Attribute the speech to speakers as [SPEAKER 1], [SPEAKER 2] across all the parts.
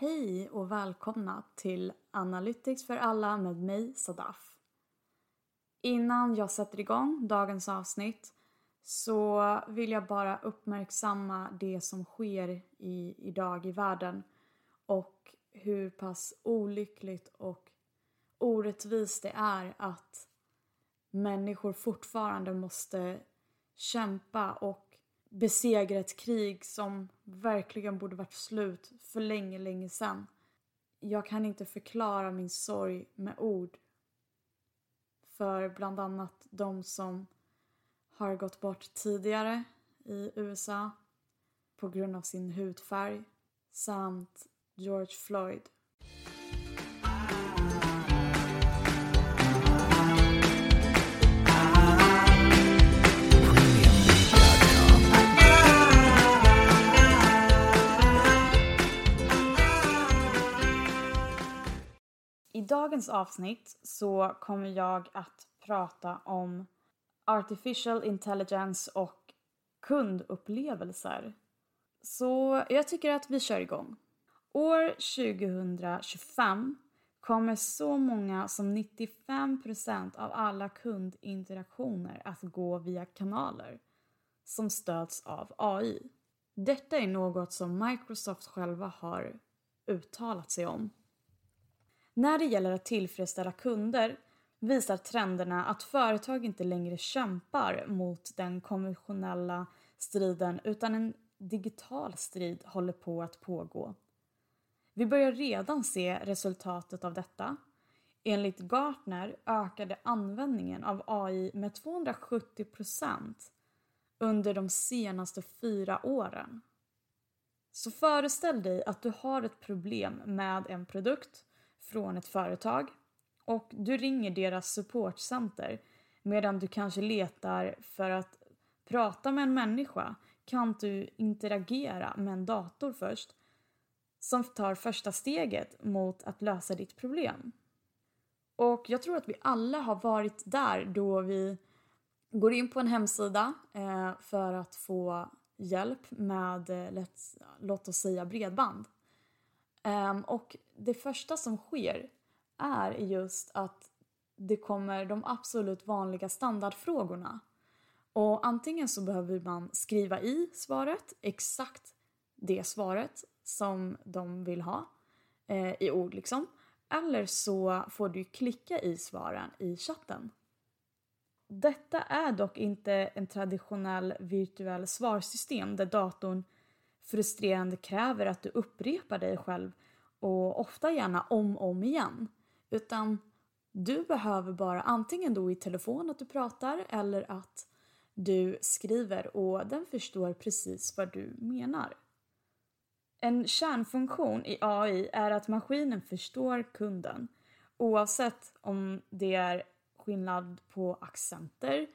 [SPEAKER 1] Hej och välkomna till Analytics för alla med mig Sadaf. Innan jag sätter igång dagens avsnitt så vill jag bara uppmärksamma det som sker i, idag i världen och hur pass olyckligt och orättvist det är att människor fortfarande måste kämpa och besegra ett krig som verkligen borde varit slut för länge, länge sedan. Jag kan inte förklara min sorg med ord. För bland annat de som har gått bort tidigare i USA på grund av sin hudfärg samt George Floyd. I dagens avsnitt så kommer jag att prata om artificial intelligence och kundupplevelser. Så jag tycker att vi kör igång. År 2025 kommer så många som 95% av alla kundinteraktioner att gå via kanaler som stöds av AI. Detta är något som Microsoft själva har uttalat sig om. När det gäller att tillfredsställa kunder visar trenderna att företag inte längre kämpar mot den konventionella striden utan en digital strid håller på att pågå. Vi börjar redan se resultatet av detta. Enligt Gartner ökade användningen av AI med 270% under de senaste fyra åren. Så föreställ dig att du har ett problem med en produkt från ett företag och du ringer deras supportcenter medan du kanske letar för att prata med en människa kan du interagera med en dator först som tar första steget mot att lösa ditt problem. Och jag tror att vi alla har varit där då vi går in på en hemsida eh, för att få hjälp med, eh, låt oss säga bredband. Um, och det första som sker är just att det kommer de absolut vanliga standardfrågorna. Och antingen så behöver man skriva i svaret, exakt det svaret som de vill ha eh, i ord liksom. Eller så får du klicka i svaren i chatten. Detta är dock inte en traditionell virtuell svarsystem där datorn frustrerande kräver att du upprepar dig själv och ofta gärna om och om igen. Utan du behöver bara antingen då i telefon att du pratar eller att du skriver och den förstår precis vad du menar. En kärnfunktion i AI är att maskinen förstår kunden oavsett om det är skillnad på accenter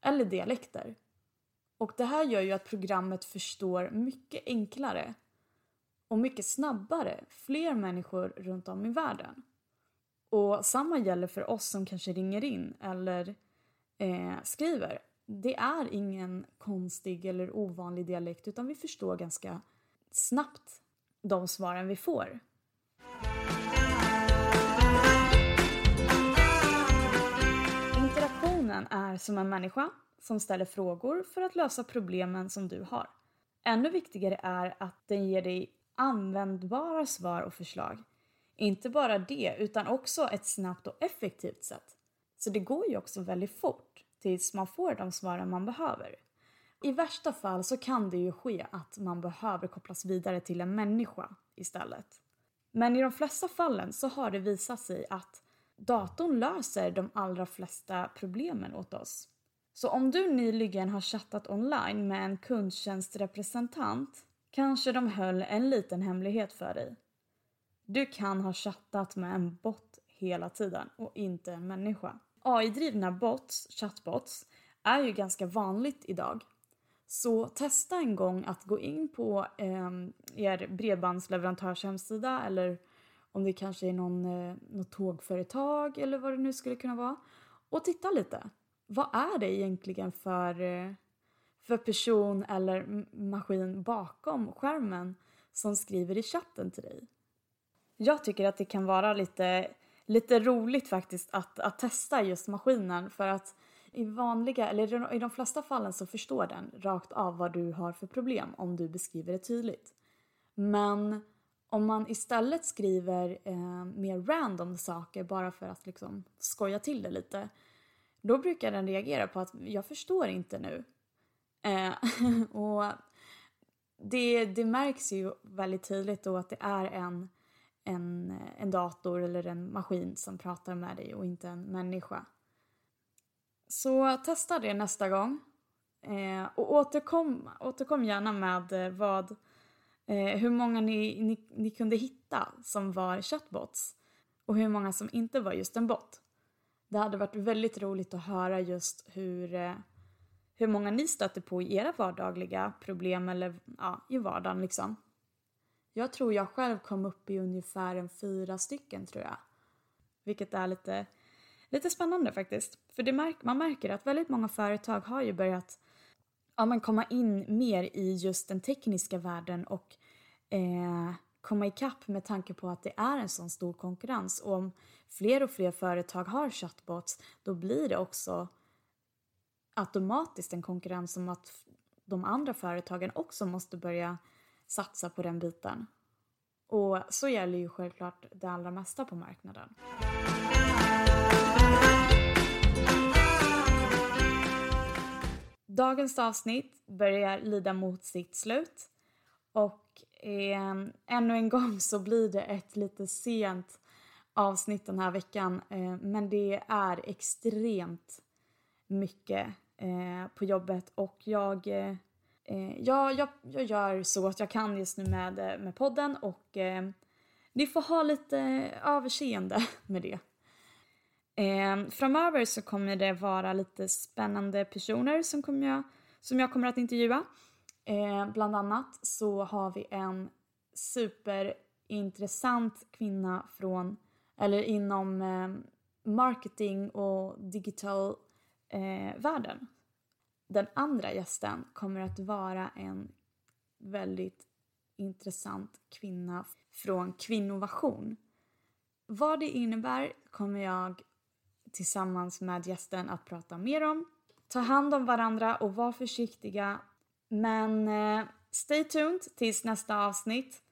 [SPEAKER 1] eller dialekter. Och det här gör ju att programmet förstår mycket enklare och mycket snabbare fler människor runt om i världen. Och samma gäller för oss som kanske ringer in eller eh, skriver. Det är ingen konstig eller ovanlig dialekt utan vi förstår ganska snabbt de svaren vi får. Interaktionen är som en människa som ställer frågor för att lösa problemen som du har. Ännu viktigare är att den ger dig användbara svar och förslag. Inte bara det, utan också ett snabbt och effektivt sätt. Så det går ju också väldigt fort tills man får de svaren man behöver. I värsta fall så kan det ju ske att man behöver kopplas vidare till en människa istället. Men i de flesta fallen så har det visat sig att datorn löser de allra flesta problemen åt oss. Så om du nyligen har chattat online med en kundtjänstrepresentant kanske de höll en liten hemlighet för dig. Du kan ha chattat med en bot hela tiden och inte en människa. AI-drivna bots, chatbots, är ju ganska vanligt idag. Så testa en gång att gå in på eh, er bredbandsleverantörs hemsida eller om det kanske är någon, eh, något tågföretag eller vad det nu skulle kunna vara. Och titta lite. Vad är det egentligen för, eh, för person eller maskin bakom skärmen som skriver i chatten till dig? Jag tycker att det kan vara lite, lite roligt faktiskt att, att testa just maskinen för att i vanliga, eller i de flesta fallen så förstår den rakt av vad du har för problem om du beskriver det tydligt. Men om man istället skriver eh, mer random saker bara för att liksom skoja till det lite då brukar den reagera på att jag förstår inte nu. Eh, och det, det märks ju väldigt tydligt då att det är en, en, en dator eller en maskin som pratar med dig och inte en människa. Så testa det nästa gång. Eh, och återkom, återkom gärna med eh, vad, eh, hur många ni, ni, ni kunde hitta som var chatbots och hur många som inte var just en bot. Det hade varit väldigt roligt att höra just hur, eh, hur många ni stöter på i era vardagliga problem eller ja, i vardagen liksom. Jag tror jag själv kom upp i ungefär en fyra stycken tror jag. Vilket är lite, lite spännande faktiskt. För det märk, man märker att väldigt många företag har ju börjat ja, men komma in mer i just den tekniska världen och eh, komma ikapp med tanke på att det är en sån stor konkurrens. Och om fler och fler företag har chatbots då blir det också automatiskt en konkurrens om att de andra företagen också måste börja satsa på den biten. Och så gäller ju självklart det allra mesta på marknaden. Dagens avsnitt börjar lida mot sitt slut och eh, ännu en gång så blir det ett lite sent avsnitt den här veckan eh, men det är extremt mycket eh, på jobbet och jag, eh, eh jag, jag, jag gör så att jag kan just nu med, eh, med podden och eh, ni får ha lite överseende med det. Eh, framöver så kommer det vara lite spännande personer som, kommer jag, som jag kommer att intervjua. Eh, bland annat så har vi en superintressant kvinna från eller inom eh, marketing och digital eh, världen. Den andra gästen kommer att vara en väldigt intressant kvinna från Kvinnovation. Vad det innebär kommer jag tillsammans med gästen att prata mer om. Ta hand om varandra och var försiktiga. Men eh, stay tuned tills nästa avsnitt.